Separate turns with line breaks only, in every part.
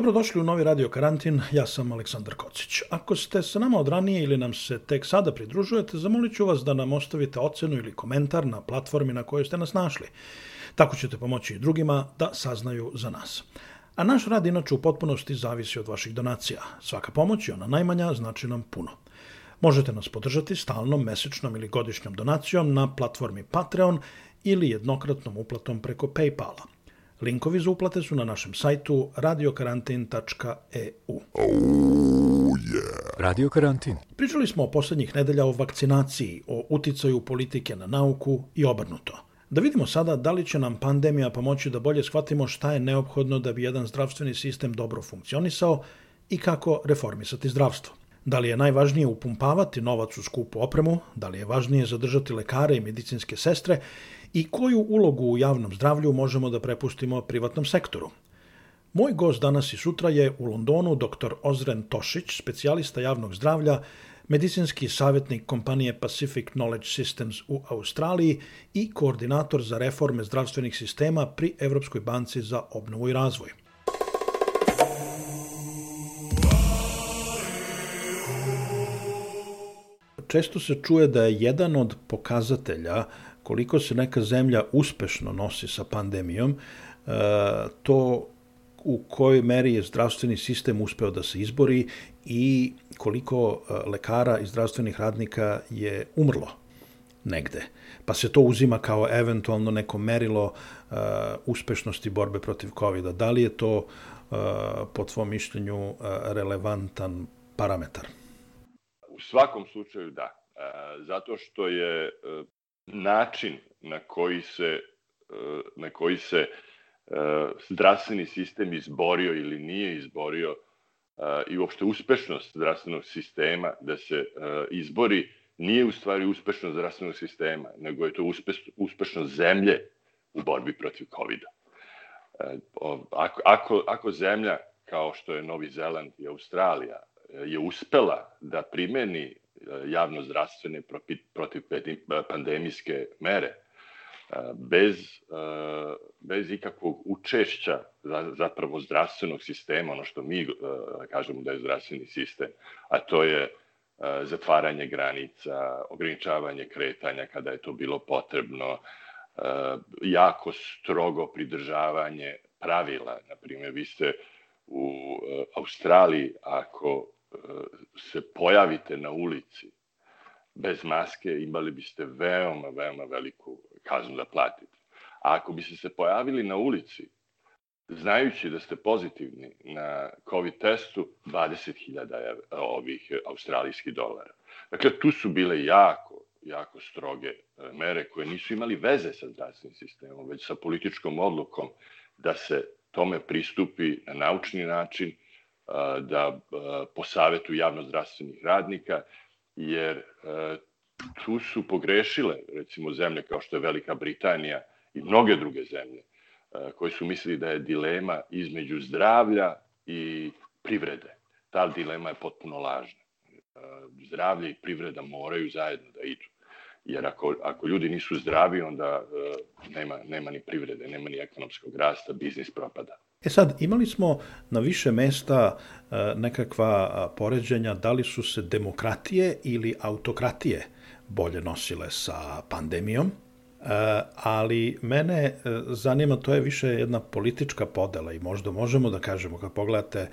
Dobrodošli u novi radio karantin, ja sam Aleksandar Kocić. Ako ste sa nama od ranije ili nam se tek sada pridružujete, zamolit ću vas da nam ostavite ocenu ili komentar na platformi na kojoj ste nas našli. Tako ćete pomoći i drugima da saznaju za nas. A naš rad inače u potpunosti zavisi od vaših donacija. Svaka pomoć i ona najmanja znači nam puno. Možete nas podržati stalnom, mesečnom ili godišnjom donacijom na platformi Patreon ili jednokratnom uplatom preko Paypala – Linkovi za uplate su na našem sajtu radiokarantin.eu. Oh, yeah. Radio Karantin. Pričali smo o poslednjih nedelja o vakcinaciji, o uticaju politike na nauku i obrnuto. Da vidimo sada da li će nam pandemija pomoći da bolje shvatimo šta je neophodno da bi jedan zdravstveni sistem dobro funkcionisao i kako reformisati zdravstvo. Da li je najvažnije upumpavati novac u skupu opremu, da li je važnije zadržati lekare i medicinske sestre i koju ulogu u javnom zdravlju možemo da prepustimo privatnom sektoru? Moj gost danas i sutra je u Londonu dr. Ozren Tošić, specijalista javnog zdravlja, medicinski savjetnik kompanije Pacific Knowledge Systems u Australiji i koordinator za reforme zdravstvenih sistema pri Evropskoj banci za obnovu i razvoj.
često se čuje da je jedan od pokazatelja koliko se neka zemlja uspešno nosi sa pandemijom, e, to u kojoj meri je zdravstveni sistem uspeo da se izbori i koliko e, lekara i zdravstvenih radnika je umrlo negde. Pa se to uzima kao eventualno neko merilo e, uspešnosti borbe protiv COVID-a. Da li je to, po tvom mišljenju, relevantan parametar?
U svakom slučaju da. E, zato što je e, način na koji se e, na koji se zdravstveni sistem izborio ili nije izborio i uopšte uspešnost zdravstvenog sistema da se izbori nije u stvari uspešnost zdravstvenog sistema, nego je to uspeš, uspešnost zemlje u borbi protiv COVID-a. Ako, ako, ako zemlja kao što je Novi Zeland i Australija je uspela da primeni e, javnozdravstvene protiv e, pandemijske mere e, bez, bez ikakvog učešća zapravo zdravstvenog sistema, ono što mi kažemo da je zdravstveni sistem, a to je zatvaranje granica, ograničavanje kretanja kada je to bilo potrebno, jako strogo pridržavanje pravila. Na primjer, vi ste u Australiji, ako se pojavite na ulici bez maske, imali biste veoma, veoma veliku kaznu da platite. A ako biste se pojavili na ulici, znajući da ste pozitivni na COVID testu, 20.000 ovih australijskih dolara. Dakle, tu su bile jako, jako stroge e, mere koje nisu imali veze sa zdravstvenim sistemom, već sa političkom odlukom da se tome pristupi na naučni način da po savetu javnozdravstvenih radnika, jer tu su pogrešile, recimo, zemlje kao što je Velika Britanija i mnoge druge zemlje, koji su mislili da je dilema između zdravlja i privrede. Ta dilema je potpuno lažna. Zdravlje i privreda moraju zajedno da idu. Jer ako, ako ljudi nisu zdravi, onda nema, nema ni privrede, nema ni ekonomskog rasta, biznis propada.
E sad, imali smo na više mesta e, nekakva e, poređenja da li su se demokratije ili autokratije bolje nosile sa pandemijom, e, ali mene zanima, to je više jedna politička podela i možda možemo da kažemo, kad pogledate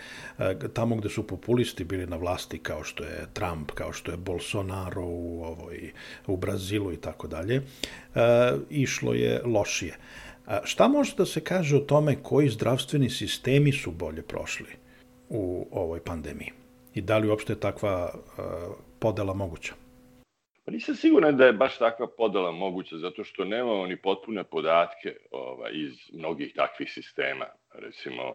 tamo gde su populisti bili na vlasti, kao što je Trump, kao što je Bolsonaro u, ovoj, u Brazilu i tako dalje, išlo je lošije. Šta može da se kaže o tome koji zdravstveni sistemi su bolje prošli u ovoj pandemiji? I da li uopšte je takva podela moguća?
Pa nisam siguran da je baš takva podela moguća, zato što nemamo ni potpune podatke ovaj, iz mnogih takvih sistema. Recimo,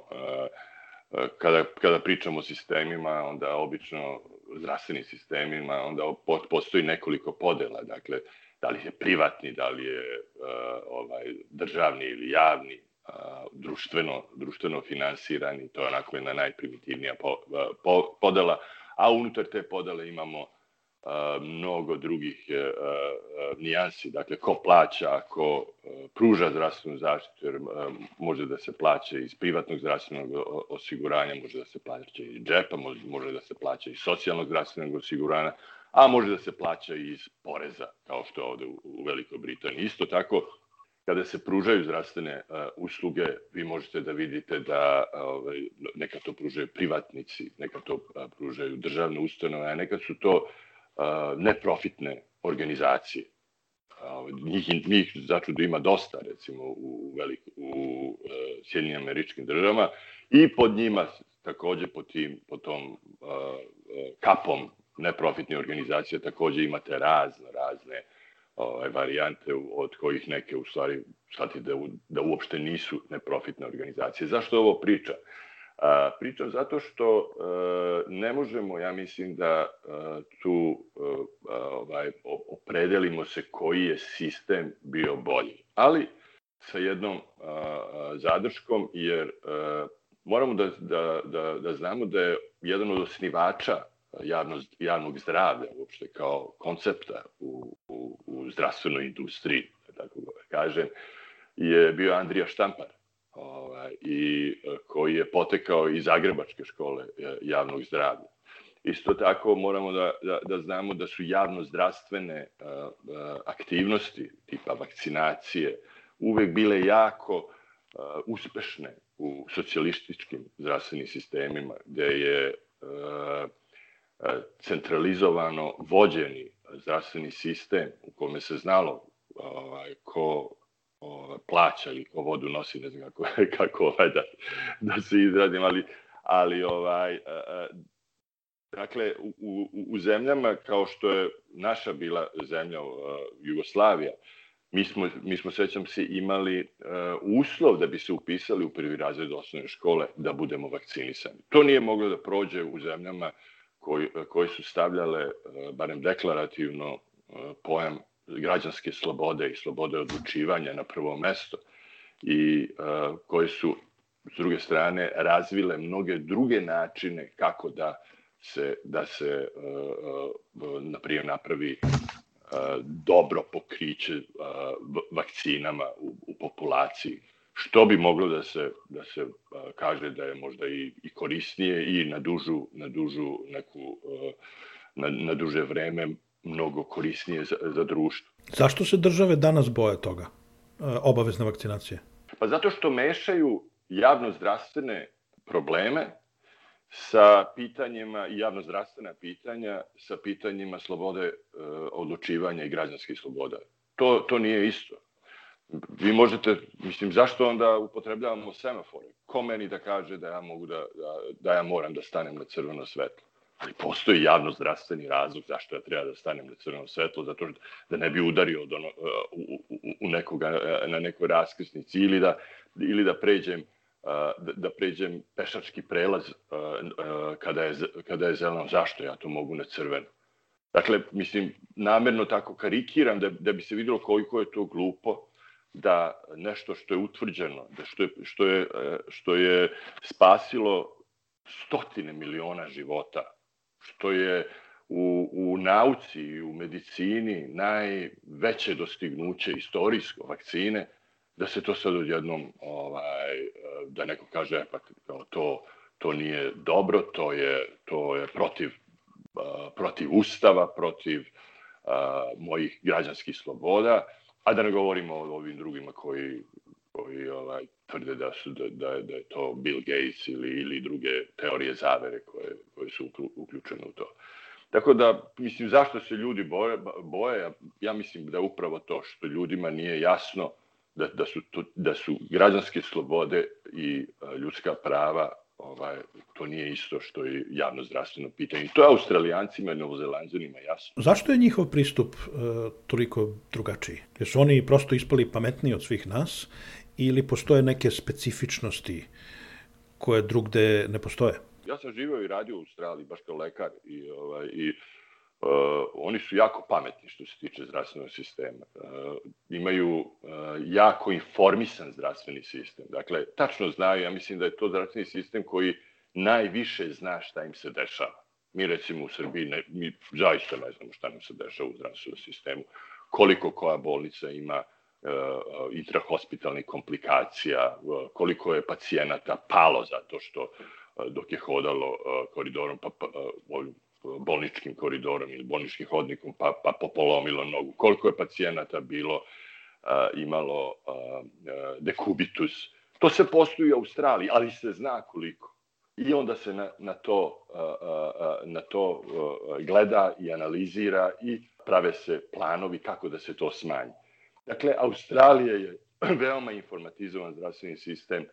kada, kada pričamo o sistemima, onda obično zdravstvenim sistemima, onda postoji nekoliko podela. Dakle, da li je privatni, da li je uh, ovaj, državni ili javni, uh, društveno, društveno finansirani, to je onako jedna najprimitivnija po, uh, po, podela, a unutar te podele imamo Uh, mnogo drugih uh, uh, nijansi, dakle ko plaća, ko pruža zdravstvenu zaštitu, jer može da se plaća iz privatnog zdravstvenog osiguranja, može da se plaća iz džepa, može, može da se plaća iz socijalnog zdravstvenog osiguranja, a može da se plaća iz poreza, kao što je ovde u Velikoj Britaniji. Isto tako, kada se pružaju zdravstvene uh, usluge, vi možete da vidite da ovaj, neka to pružaju privatnici, neka to uh, pružaju državne ustanove, a neka su to uh, neprofitne organizacije. Uh, njih, njih začudo da ima dosta, recimo, u, velik, u uh, Sjedinim američkim državama i pod njima takođe pod tim, po tom uh, kapom neprofitne organizacije takođe imate razno razne ovaj, varijante od kojih neke u stvari shvati da, da uopšte nisu neprofitne organizacije. Zašto ovo priča? A, pričam zato što a, e, ne možemo, ja mislim, da a, e, tu e, a, ovaj, opredelimo se koji je sistem bio bolji. Ali sa jednom a, zadrškom, jer a, moramo da, da, da, da znamo da je jedan od osnivača javno, javnog zdravlja uopšte kao koncepta u, u, u zdravstvenoj industriji, da tako da kažem, je bio Andrija Štampar ovaj, i e, koji je potekao iz Zagrebačke škole e, javnog zdravlja. Isto tako moramo da, da, da znamo da su javno-zdravstvene e, aktivnosti tipa vakcinacije uvek bile jako uh, uspešne u socijalističkim zdravstvenim sistemima, gde je uh, centralizovano vođeni zdravstveni sistem u kome se znalo ovaj, ko ovaj, plaća ili ko vodu nosi, ne znam kako, kako ovaj, da, da se izradim, ali, ali ovaj, Dakle, u, u, u zemljama kao što je naša bila zemlja Jugoslavija, mi smo, mi smo sećam se, imali uh, uslov da bi se upisali u prvi razred osnovne škole da budemo vakcinisani. To nije moglo da prođe u zemljama koji, koji su stavljale, e, barem deklarativno, e, pojam građanske slobode i slobode odlučivanja na prvo mesto i e, koji su, s druge strane, razvile mnoge druge načine kako da se, da se na prijem napravi dobro pokriće vakcinama u, u populaciji što bi moglo da se, da se kaže da je možda i, i korisnije i na dužu, na dužu neku, na, na duže vreme mnogo korisnije za, za društvo.
Zašto se države danas boje toga, obavezne vakcinacije?
Pa zato što mešaju javnozdravstvene probleme sa pitanjima i javnozdravstvena pitanja sa pitanjima slobode e, odlučivanja i građanskih sloboda. To, to nije isto vi možete, mislim, zašto onda upotrebljavamo semafore? Ko meni da kaže da ja mogu da, da, da ja moram da stanem na crveno svetlo? Ali postoji javno zdravstveni razlog zašto ja treba da stanem na crveno svetlo, zato što da ne bi udario od ono, e, u, u, u nekoga, e, na nekoj raskrsnici ili da, ili da pređem e, da, da pređem pešački prelaz kada je, kada je zeleno. Zašto ja to mogu na crveno? Dakle, mislim, namerno tako karikiram da, da bi se videlo koliko je to glupo da nešto što je utvrđeno, da što je, što je, e, što je spasilo stotine miliona života, što je u, u nauci i u medicini najveće dostignuće istorijsko vakcine, da se to sad odjednom, ovaj, e, da neko kaže, e, pa to, to nije dobro, to je, to je protiv, protiv ustava, protiv a, mojih građanskih sloboda, A da ne govorimo o ovim drugima koji, koji ovaj, tvrde da, su, da, da, da je to Bill Gates ili, ili druge teorije zavere koje, koje su uključene u to. Tako da, mislim, zašto se ljudi boje? boje ja mislim da upravo to što ljudima nije jasno da, da, su, to, da su građanske slobode i ljudska prava ovaj, to nije isto što i javno zdravstveno pitanje. To je Australijancima i Novozelanđanima jasno.
Zašto je njihov pristup e, toliko drugačiji? Jer su oni prosto ispali pametniji od svih nas ili postoje neke specifičnosti koje drugde ne postoje?
Ja sam živeo i radio u Australiji, baš kao lekar i, ovaj, i Uh, oni su jako pametni što se tiče zdravstvenog sistema. Uh, imaju uh, jako informisan zdravstveni sistem. Dakle, tačno znaju, ja mislim da je to zdravstveni sistem koji najviše zna šta im se dešava. Mi recimo u Srbiji, ne, mi zaista ne znamo šta nam se dešava u zdravstvenom sistemu. Koliko koja bolnica ima uh, intrahospitalnih komplikacija, uh, koliko je pacijenata palo zato što uh, dok je hodalo uh, koridorom pa, pa, uh, bolničkim koridorom ili bolničkim hodnikom, pa, pa popolomilo nogu. Koliko je pacijenata bilo a, imalo a, dekubitus. To se postoji u Australiji, ali se zna koliko. I onda se na, na to, a, na to gleda i analizira i prave se planovi kako da se to smanji. Dakle, Australija je veoma informatizovan zdravstveni sistem,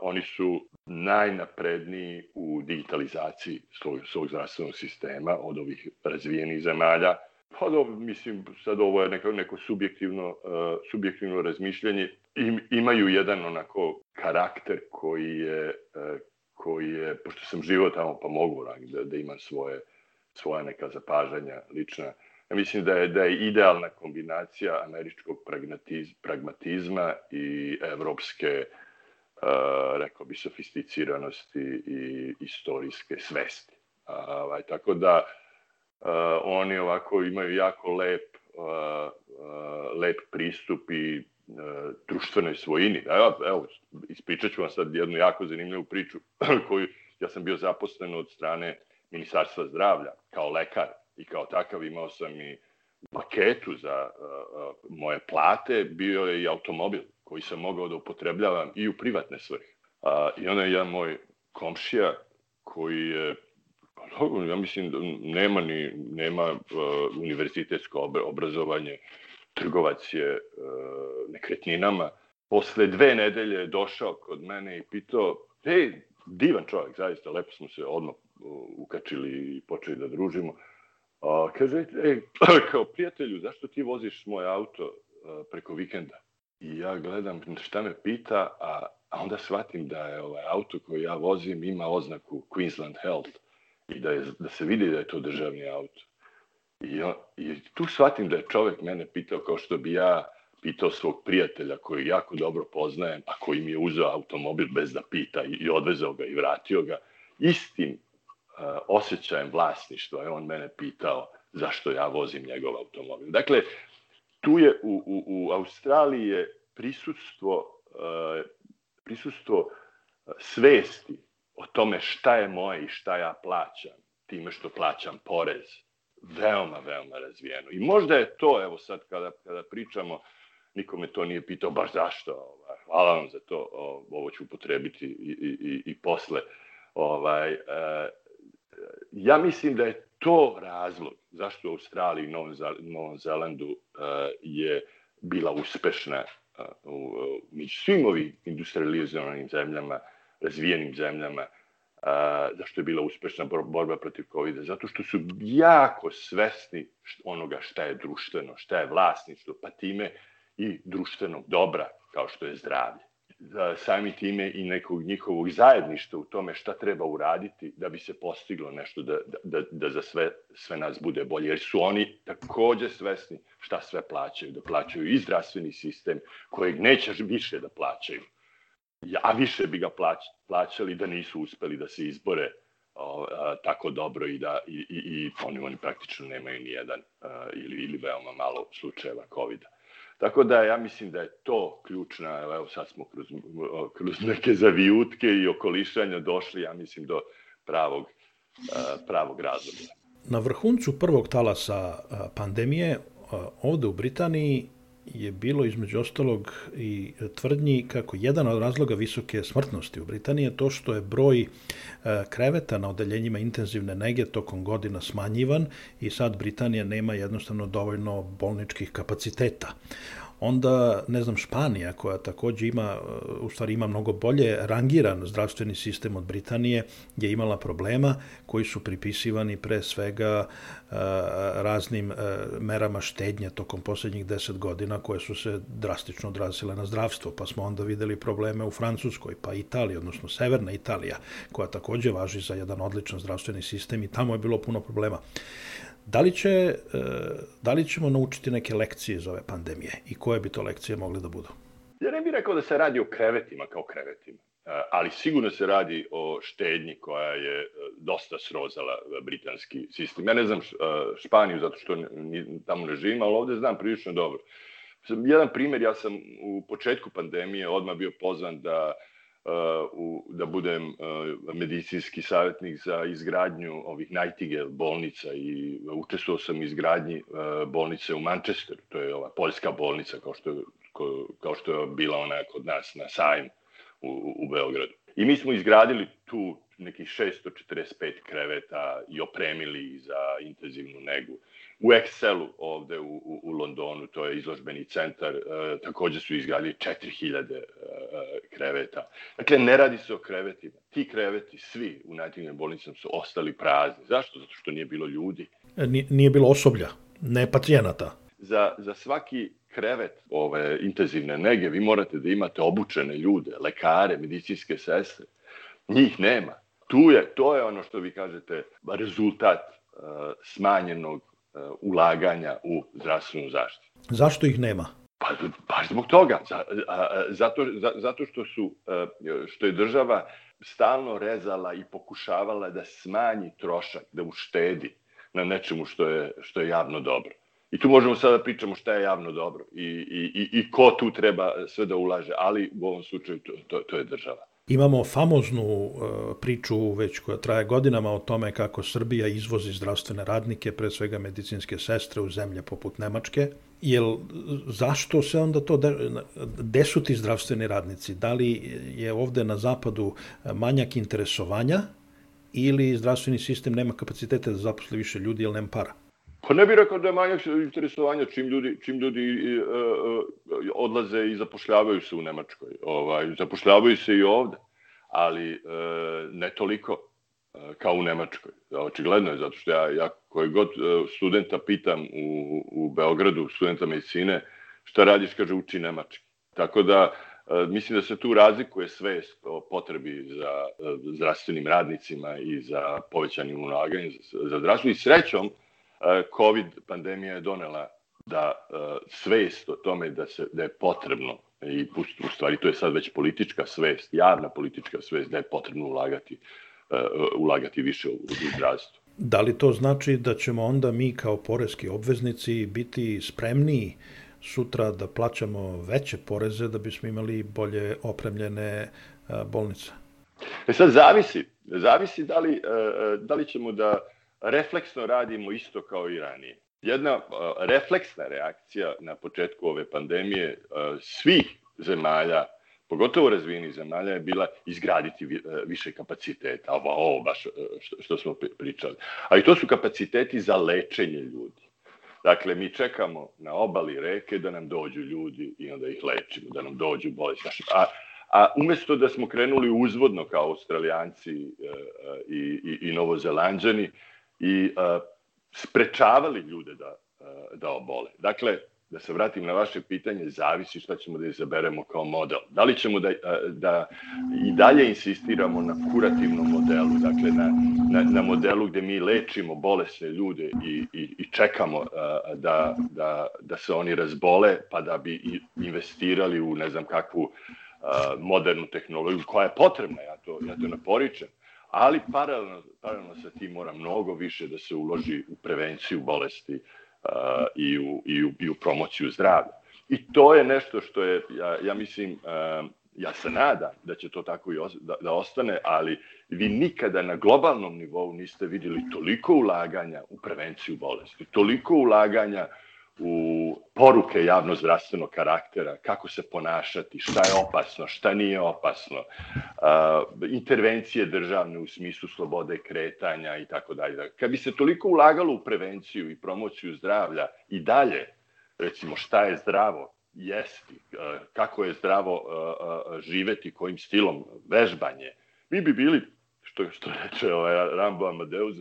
oni su najnapredniji u digitalizaciji svog, svog zdravstvenog sistema od ovih razvijenih zemalja. Pa do, mislim, sad ovo je neko, neko subjektivno, uh, subjektivno razmišljanje. Im, imaju jedan onako karakter koji je, uh, koji je, pošto sam živao tamo pa mogu da, da imam svoje, svoja neka zapažanja lična. Ja mislim da je, da je idealna kombinacija američkog pragmatizma i evropske uh, rekao bi, sofisticiranosti i istorijske svesti. Ovaj, tako da oni ovako imaju jako lep, lep pristup i e, društvenoj svojini. Da, evo, evo, ispričat ću vam sad jednu jako zanimljivu priču koju ja sam bio zaposlen od strane Ministarstva zdravlja kao lekar i kao takav imao sam i paketu za uh, uh, moje plate bio je i automobil koji sam mogao da upotrebljavam i u privatne svrhe. A, I onda je jedan moj komšija koji je dobro, ja mislim da nema ni nema uh, univerzitetsko obrazovanje, trgovac je uh, nekretninama. Posle dve nedelje je došao kod mene i pitao, ej, divan čovjek, zaista, lepo smo se odmah e, ukačili i počeli da družimo. A, kaže, ej, kao prijatelju, zašto ti voziš moj auto uh, preko vikenda? i ja gledam šta me pita, a, a onda shvatim da je ovaj auto koji ja vozim ima oznaku Queensland Health i da, je, da se vidi da je to državni auto. I, on, I tu shvatim da je čovek mene pitao kao što bi ja pitao svog prijatelja koji jako dobro poznajem, a koji mi je uzeo automobil bez da pita i, i odvezao ga i vratio ga. Istim uh, osjećajem vlasništva je on mene pitao zašto ja vozim njegov automobil. Dakle, tu je u, u, u Australiji je prisustvo, e, prisustvo eh, svesti o tome šta je moje i šta ja plaćam time što plaćam porez veoma, veoma razvijeno. I možda je to, evo sad kada, kada pričamo, nikome to nije pitao baš zašto, ovaj, hvala vam za to, ovo ću upotrebiti i, i, i, i posle. Ovaj, eh, ja mislim da je to razlog zašto u Australiji i Novom, Novom Zelandu e, je bila uspešna e, u, među svim ovim industrializovanim zemljama, razvijenim zemljama, a, e, zašto je bila uspešna borba protiv covid zato što su jako svesni onoga šta je društveno, šta je vlasništvo, pa time i društvenog dobra, kao što je zdravlje sami time i nekog njihovog zajedništva u tome šta treba uraditi da bi se postiglo nešto da, da, da, da za sve, sve nas bude bolje. Jer su oni takođe svesni šta sve plaćaju, da plaćaju i zdravstveni sistem kojeg nećeš više da plaćaju. A više bi ga plaćali da nisu uspeli da se izbore o, a, tako dobro i da i, i, i oni, oni praktično nemaju ni jedan ili, ili veoma malo slučajeva covid Tako da ja mislim da je to ključna, evo sad smo kroz, kroz neke zavijutke i okolišanja došli, ja mislim, do pravog, e, pravog razloga.
Na vrhuncu prvog talasa e, pandemije e, ovde u Britaniji je bilo između ostalog i tvrdnji kako jedan od razloga visoke smrtnosti u Britaniji je to što je broj e, kreveta na odeljenjima intenzivne nege tokom godina smanjivan i sad Britanija nema jednostavno dovoljno bolničkih kapaciteta onda, ne znam, Španija koja takođe ima, e, u stvari ima mnogo bolje rangiran zdravstveni sistem od Britanije, je imala problema koji su pripisivani pre svega e, raznim e, merama štednje tokom poslednjih deset godina koje su se drastično odrazile na zdravstvo, pa smo onda videli probleme u Francuskoj, pa Italiji, odnosno Severna Italija, koja takođe važi za jedan odličan zdravstveni sistem i tamo je bilo puno problema. Da li, će, e, da li ćemo naučiti neke lekcije iz ove pandemije i koje bi to lekcije mogle da budu?
Ja ne bih rekao da se radi o krevetima kao krevetima, e, ali sigurno se radi o štednji koja je e, dosta srozala britanski sistem. Ja ne znam Španiju zato što tamo ne živim, ali ovde znam prilično dobro. Jedan primer, ja sam u početku pandemije odmah bio pozvan da uh, Uh, u, da budem uh, medicinski savjetnik za izgradnju ovih Nightingale bolnica i učestvovao sam u izgradnji uh, bolnice u Manchesteru, to je ova poljska bolnica kao što, ko, kao što je bila ona kod nas na sajmu u, u Beogradu. I mi smo izgradili tu nekih 645 kreveta i opremili za intenzivnu negu u Excelu ovde u, u, u Londonu, to je izložbeni centar, e, takođe su izgradili 4000 e, kreveta. Dakle, ne radi se o krevetima. Ti kreveti, svi u najtivnim bolnicama su ostali prazni. Zašto? Zato što nije bilo ljudi.
E, nije, nije bilo osoblja, ne pacijenata.
Za, za svaki krevet ove intenzivne nege vi morate da imate obučene ljude, lekare, medicinske sestre. Njih nema. Tu je, to je ono što vi kažete, rezultat e, smanjenog Eh, ulaganja u zdravstvenu zaštitu.
Zašto ih nema?
Pa baš pa zbog toga, zato, zato što, su, eh, što je država stalno rezala i pokušavala da smanji trošak, da uštedi na nečemu što je, što je javno dobro. I tu možemo sada da pričamo šta je javno dobro i, i, i ko tu treba sve da ulaže, ali u ovom slučaju to, to, to je država.
Imamo famoznu e, priču već koja traje godinama o tome kako Srbija izvozi zdravstvene radnike, pre svega medicinske sestre u zemlje poput Nemačke. Jel, zašto se onda to, gde su ti zdravstveni radnici? Da li je ovde na zapadu manjak interesovanja ili zdravstveni sistem nema kapacitete da zaposli više ljudi jer nema para?
Pa ne bih rekao da je manjak interesovanja čim ljudi, čim ljudi e, e, e, odlaze i zapošljavaju se u Nemačkoj. Ovaj, zapošljavaju se i ovde, ali e, ne toliko e, kao u Nemačkoj. Očigledno je, zato što ja, ja koji god e, studenta pitam u, u Beogradu, studenta medicine, šta radiš, kaže, uči nemački. Tako da, mislim da se tu razlikuje svest o potrebi za zdravstvenim radnicima i za povećanim ulaganjem za zdravstvo i srećom, COVID pandemija je donela da e, svest o tome da, se, da je potrebno i u stvari to je sad već politička svest, javna politička svest da je potrebno ulagati e, ulagati više u zdravstvo.
Da li to znači da ćemo onda mi kao poreski obveznici biti spremniji sutra da plaćamo veće poreze da bismo imali bolje opremljene e, bolnice?
E sad zavisi, zavisi da li, da li ćemo da refleksno radimo isto kao i ranije. Jedna uh, refleksna reakcija na početku ove pandemije uh, svih zemalja pogotovo razvijenih zemalja, je bila izgraditi uh, više kapaciteta. Ovo, ovo baš što smo pričali. A i to su kapaciteti za lečenje ljudi. Dakle, mi čekamo na obali reke da nam dođu ljudi i onda ih lečimo, da nam dođu bolesti. A, a umesto da smo krenuli uzvodno kao australijanci i, i, i novozelanđani, i uh, sprečavali ljude da, a, da obole. Dakle, da se vratim na vaše pitanje, zavisi šta ćemo da izaberemo kao model. Da li ćemo da, da i dalje insistiramo na kurativnom modelu, dakle na, na, na modelu gde mi lečimo bolesne ljude i, i, i čekamo da, da, da se oni razbole, pa da bi investirali u ne znam kakvu modernu tehnologiju koja je potrebna, ja to, ja to naporičem ali paralelno, paralelno sa tim mora mnogo više da se uloži u prevenciju bolesti uh, i, u, i, u, i u promociju zdravlja. I to je nešto što je, ja, ja mislim, uh, ja se nadam da će to tako i os, da, da ostane, ali vi nikada na globalnom nivou niste videli toliko ulaganja u prevenciju bolesti, toliko ulaganja uh, u poruke javnozdravstvenog karaktera, kako se ponašati, šta je opasno, šta nije opasno, intervencije državne u smislu slobode kretanja i tako dalje. Kad bi se toliko ulagalo u prevenciju i promociju zdravlja i dalje, recimo šta je zdravo jesti, kako je zdravo živeti, kojim stilom vežbanje, mi bi bili, što, što reče ovaj Rambo Amadeus,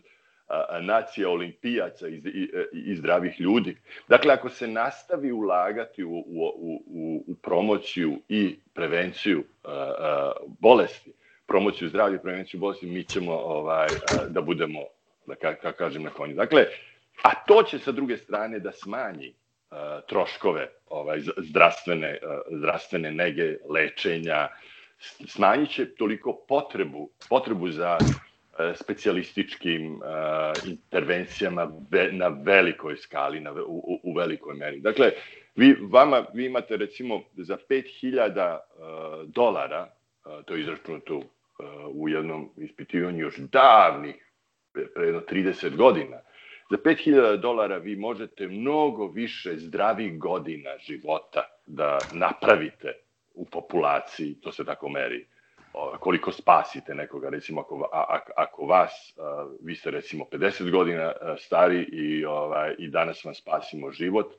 nacija olimpijaca i, i, e, i zdravih ljudi. Dakle, ako se nastavi ulagati u, u, u, u promociju i prevenciju a, a, bolesti, promociju zdravlja i prevenciju bolesti, mi ćemo ovaj, a, da budemo, da ka, ka kažem, na konju. Dakle, a to će sa druge strane da smanji a, troškove ovaj, zdravstvene, a, zdravstvene nege, lečenja, smanjit će toliko potrebu, potrebu za Eh, specijalističkim eh, intervencijama na velikoj skali, na, u, u velikoj meri. Dakle, vi, vama, vi imate recimo za 5000 eh, dolara, to je izračunato u jednom ispitivanju još davnih, predno 30 godina, za 5000 dolara vi možete mnogo više zdravih godina života da napravite u populaciji, to se tako meri, koliko spasite nekoga, recimo ako, ako vas, vi ste recimo 50 godina stari i, ovaj, i danas vam spasimo život,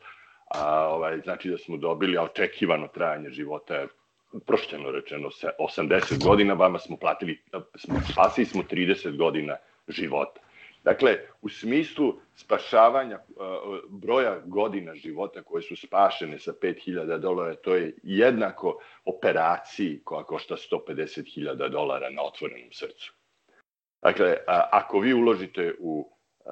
a, ovaj, znači da smo dobili, a očekivano trajanje života je uprošćeno rečeno se 80 godina, vama smo platili, smo, spasili smo 30 godina života. Dakle, u smislu spašavanja e, broja godina života koje su spašene sa 5000 dolara, to je jednako operaciji koja košta 150.000 dolara na otvorenom srcu. Dakle, ako vi uložite u e,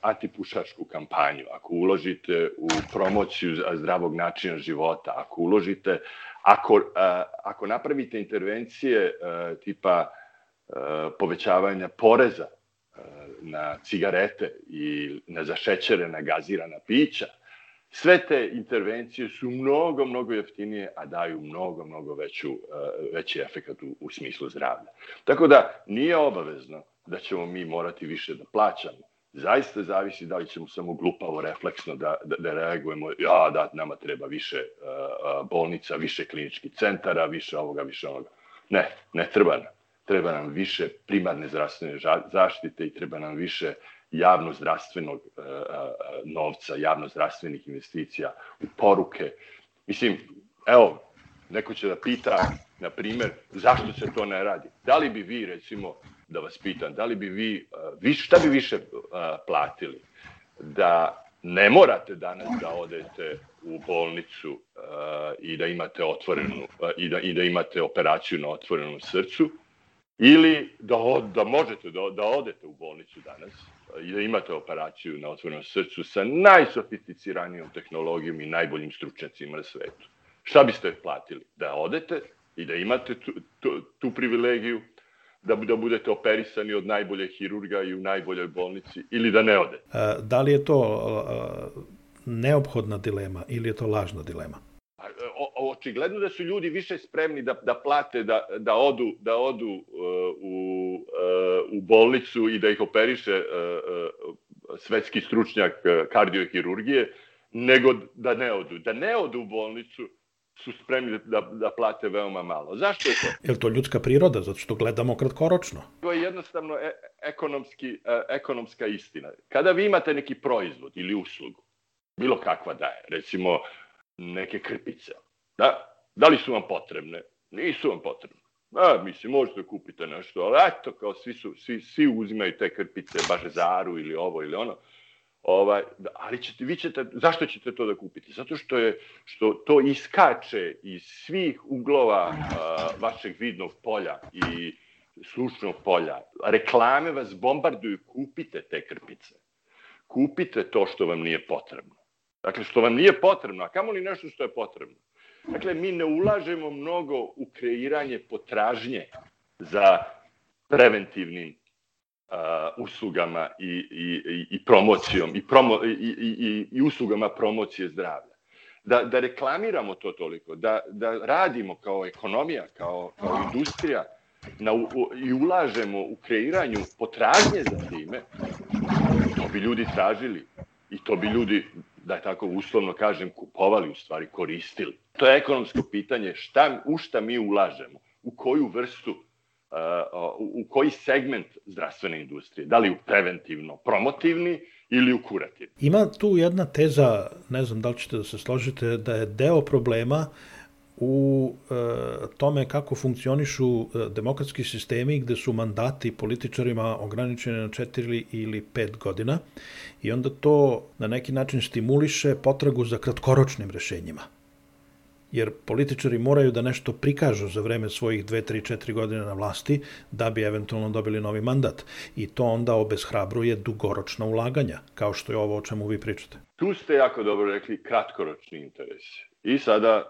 antipušačku kampanju, ako uložite u promociju zdravog načina života, ako uložite, ako, e, ako napravite intervencije tipa povećavanja poreza Eh, na cigarete i na zašećerena gazirana pića, sve te intervencije su mnogo, mnogo jeftinije, a daju mnogo, mnogo veću, eh, veći efekat u, u smislu zdravlja. Tako da nije obavezno da ćemo mi morati više da plaćamo. Zaista zavisi da li ćemo samo glupavo, refleksno da, da, da reagujemo, ja, da, nama treba više uh, bolnica, više kliničkih centara, više ovoga, više onoga. Ne, ne treba nam treba nam više primarne zdravstvene zaštite i treba nam više javno-zdravstvenog e, e, novca, javno-zdravstvenih investicija u poruke. Mislim, evo, neko će da pita, na primer, zašto se to ne radi? Da li bi vi, recimo, da vas pitam, da li bi vi, e, vi šta bi više platili? Da ne morate danas da odete u bolnicu uh, i da imate otvorenu uh, i da i da imate operaciju na otvorenom srcu Ili da, od, da možete da, da odete u bolnicu danas i da imate operaciju na otvorenom srcu sa najsofisticiranijom tehnologijom i najboljim stručnjacima na svetu. Šta biste platili? Da odete i da imate tu, tu, tu privilegiju da, da budete operisani od najbolje hirurga i u najboljoj bolnici ili da ne ode. E,
da li je to e, e, neophodna dilema ili je to lažna dilema?
očigledno da su ljudi više spremni da, da plate, da, da odu, da odu uh, u, uh, u bolnicu i da ih operiše uh, uh, svetski stručnjak uh, kardiohirurgije, nego da ne odu. Da ne odu u bolnicu su spremni da, da, da plate veoma malo.
Zašto je to? Je li to ljudska priroda? Zato što gledamo kratkoročno.
To je jednostavno e ekonomski, e ekonomska istina. Kada vi imate neki proizvod ili uslugu, bilo kakva da je, recimo neke krpice, Da, da li su vam potrebne? Nisu vam potrebne. Da, mislim, možete da kupite nešto, ali eto, kao svi, su, svi, svi uzimaju te krpice, baš zaru ili ovo ili ono. Ovaj, da, ali ćete, vi ćete, zašto ćete to da kupite? Zato što je što to iskače iz svih uglova a, vašeg vidnog polja i slušnog polja. Reklame vas bombarduju, kupite te krpice. Kupite to što vam nije potrebno. Dakle, što vam nije potrebno, a kamo li nešto što je potrebno? Dakle, mi ne ulažemo mnogo u kreiranje potražnje za preventivnim uh, uslugama i, i, i promocijom i, promo, i, i, i i uslugama promocije zdravlja. Da, da reklamiramo to toliko, da, da radimo kao ekonomija, kao, kao industrija na, u, i ulažemo u kreiranju potražnje za time, to bi ljudi tražili i to bi ljudi da tako uslovno kažem, kupovali, u stvari koristili. To je ekonomsko pitanje šta, u šta mi ulažemo, u koju vrstu e, u koji segment zdravstvene industrije, da li u preventivno promotivni ili u kurativni.
Ima tu jedna teza, ne znam da li ćete da se složite, da je deo problema uh, u e, tome kako funkcionišu e, demokratski sistemi gde su mandati političarima ograničeni na 4 ili 5 godina i onda to na neki način stimuliše potragu za kratkoročnim rešenjima. Jer političari moraju da nešto prikažu za vreme svojih 2, 3, 4 godine na vlasti da bi eventualno dobili novi mandat. I to onda obeshrabruje dugoročna ulaganja, kao što je ovo o čemu vi pričate.
Tu ste jako dobro rekli kratkoročni interes I sada, e,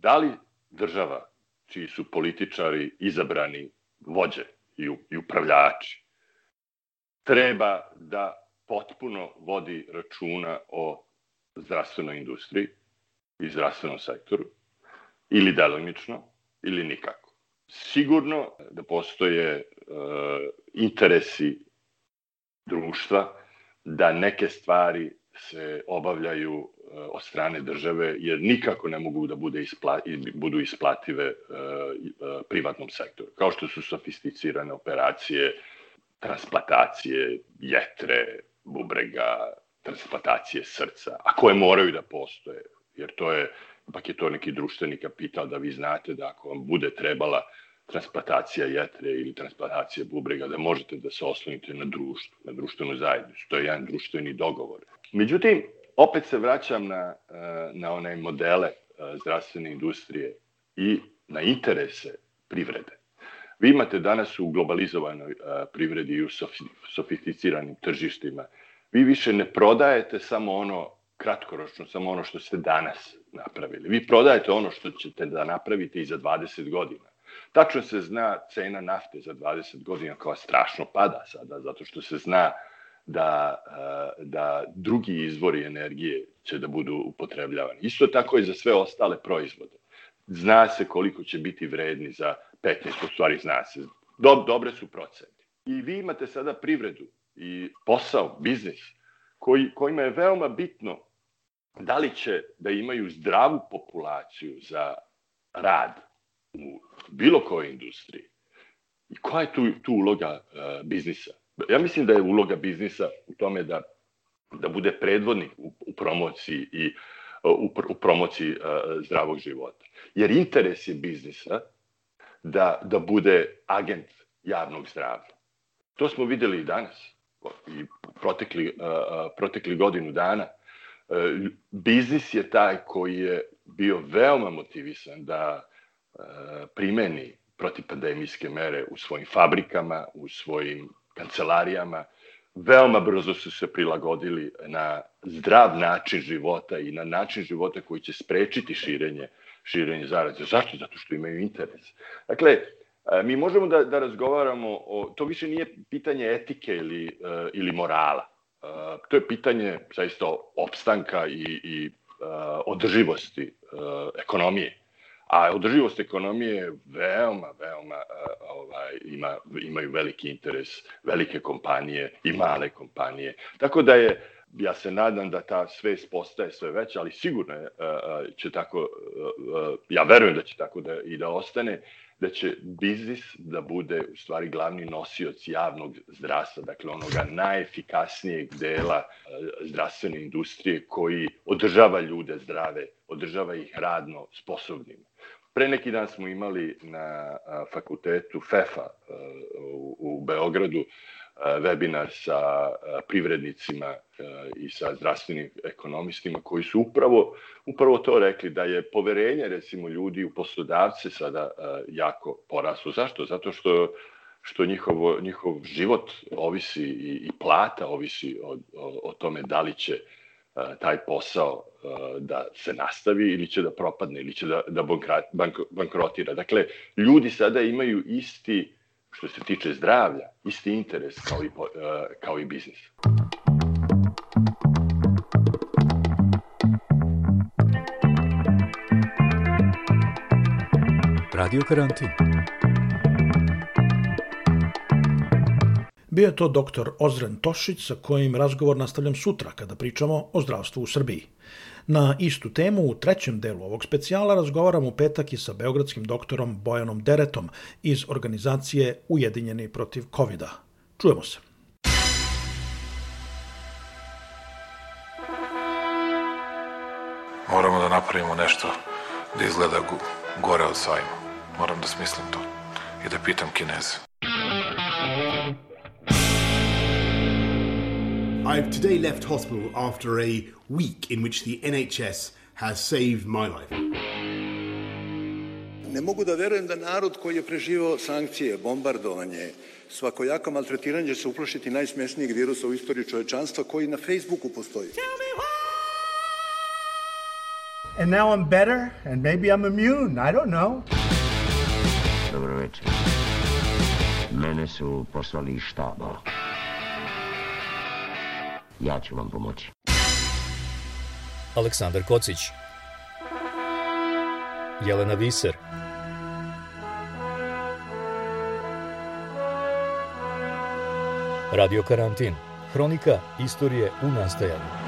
da li država, čiji su političari izabrani vođe i, upravljači, treba da potpuno vodi računa o zdravstvenoj industriji i zdravstvenom sektoru, ili delimično, ili nikako. Sigurno da postoje e, interesi društva da neke stvari se obavljaju od strane države, jer nikako ne mogu da bude ispla, budu isplative e, e, privatnom sektoru. Kao što su sofisticirane operacije, transplantacije jetre, bubrega, transplantacije srca, a koje moraju da postoje, jer to je, ipak je to neki društveni kapital da vi znate da ako vam bude trebala transplantacija jetre ili transplantacija bubrega, da možete da se oslonite na društvo, na društvenu zajednicu. To je jedan društveni dogovor. Međutim, opet se vraćam na, eh, na one modele eh, zdravstvene industrije i na interese privrede. Vi imate danas u globalizovanoj eh, privredi i u sofisticiranim tržištima, vi više ne prodajete samo ono kratkoročno, samo ono što ste danas napravili. Vi prodajete ono što ćete da napravite i za 20 godina. Tačno se zna cena nafte za 20 godina koja strašno pada sada, zato što se zna uh, da, e, da drugi izvori energije će da budu upotrebljavani. Isto tako i za sve ostale proizvode. Zna se koliko će biti vredni za 15, u stvari zna se. Dob, dobre su procene. I vi imate sada privredu i posao, biznis, koji, kojima je veoma bitno da li će da imaju zdravu populaciju za rad u bilo kojoj industriji. I koja je tu, tu uloga uh, biznisa? ja mislim da je uloga biznisa u tome da, da bude predvodnik u, u promociji i e, u, u promociji uh, zdravog života. Jer interes je biznisa da, da bude agent javnog zdravlja. To smo videli i danas i protekli, uh, protekli godinu dana. Uh, biznis je taj koji je bio veoma motivisan da uh, primeni protipandemijske mere u svojim fabrikama, u svojim kancelarijama, veoma brzo su se prilagodili na zdrav način života i na način života koji će sprečiti širenje, širenje zaraze. Zašto? Zato što imaju interes. Dakle, e, mi možemo da, da razgovaramo o... To više nije pitanje etike ili, e, ili morala. E, to je pitanje, zaista, opstanka i, i održivosti ekonomije A održivost ekonomije veoma, veoma e, ovaj, ima, imaju veliki interes, velike kompanije i male kompanije. Tako da je, ja se nadam da ta svest postaje sve veća, ali sigurno je, e, e, će tako, ja verujem da će tako da, i da ostane, da će biznis da bude u stvari glavni nosioc javnog zdravstva, dakle onoga najefikasnijeg dela zdravstvene industrije koji održava ljude zdrave, održava ih radno sposobnim. Pre neki dan smo imali na fakultetu FEFA u, Beogradu webinar sa privrednicima i sa zdravstvenim ekonomistima koji su upravo, upravo to rekli da je poverenje recimo ljudi u poslodavce sada jako poraslo. Zašto? Zato što što njihovo, njihov život ovisi i, i plata ovisi o, o, o tome da li će uh, E, taj posao e, da se nastavi ili će da propadne ili će da, da bankrotira. Dakle, ljudi sada imaju isti, što se tiče zdravlja, isti interes kao i, e, kao i biznis.
Radio Karantin. Bio je to doktor Ozren Tošić sa kojim razgovor nastavljam sutra kada pričamo o zdravstvu u Srbiji. Na istu temu u trećem delu ovog specijala razgovaram u petak i sa beogradskim doktorom Bojanom Deretom iz organizacije Ujedinjeni protiv covid -a. Čujemo se.
Moramo da napravimo nešto da izgleda gore od sajma. Moram da smislim to i da pitam kineze.
I've today left hospital after a week in which the NHS has saved my life.
Ne mogu da verujem da narod koji je preživao sankcije, bombardovanje, svakojako maltretiranje će se uplošiti najsmesnijeg virusa u istoriji čovečanstva koji na Facebooku postoji.
And now I'm better and maybe I'm immune, I don't know. Dobro večer.
Mene su poslali štaba. ja ću vam pomoći. Aleksandar Kocić
Jelena Viser Radio Karantin Hronika istorije u nastajanju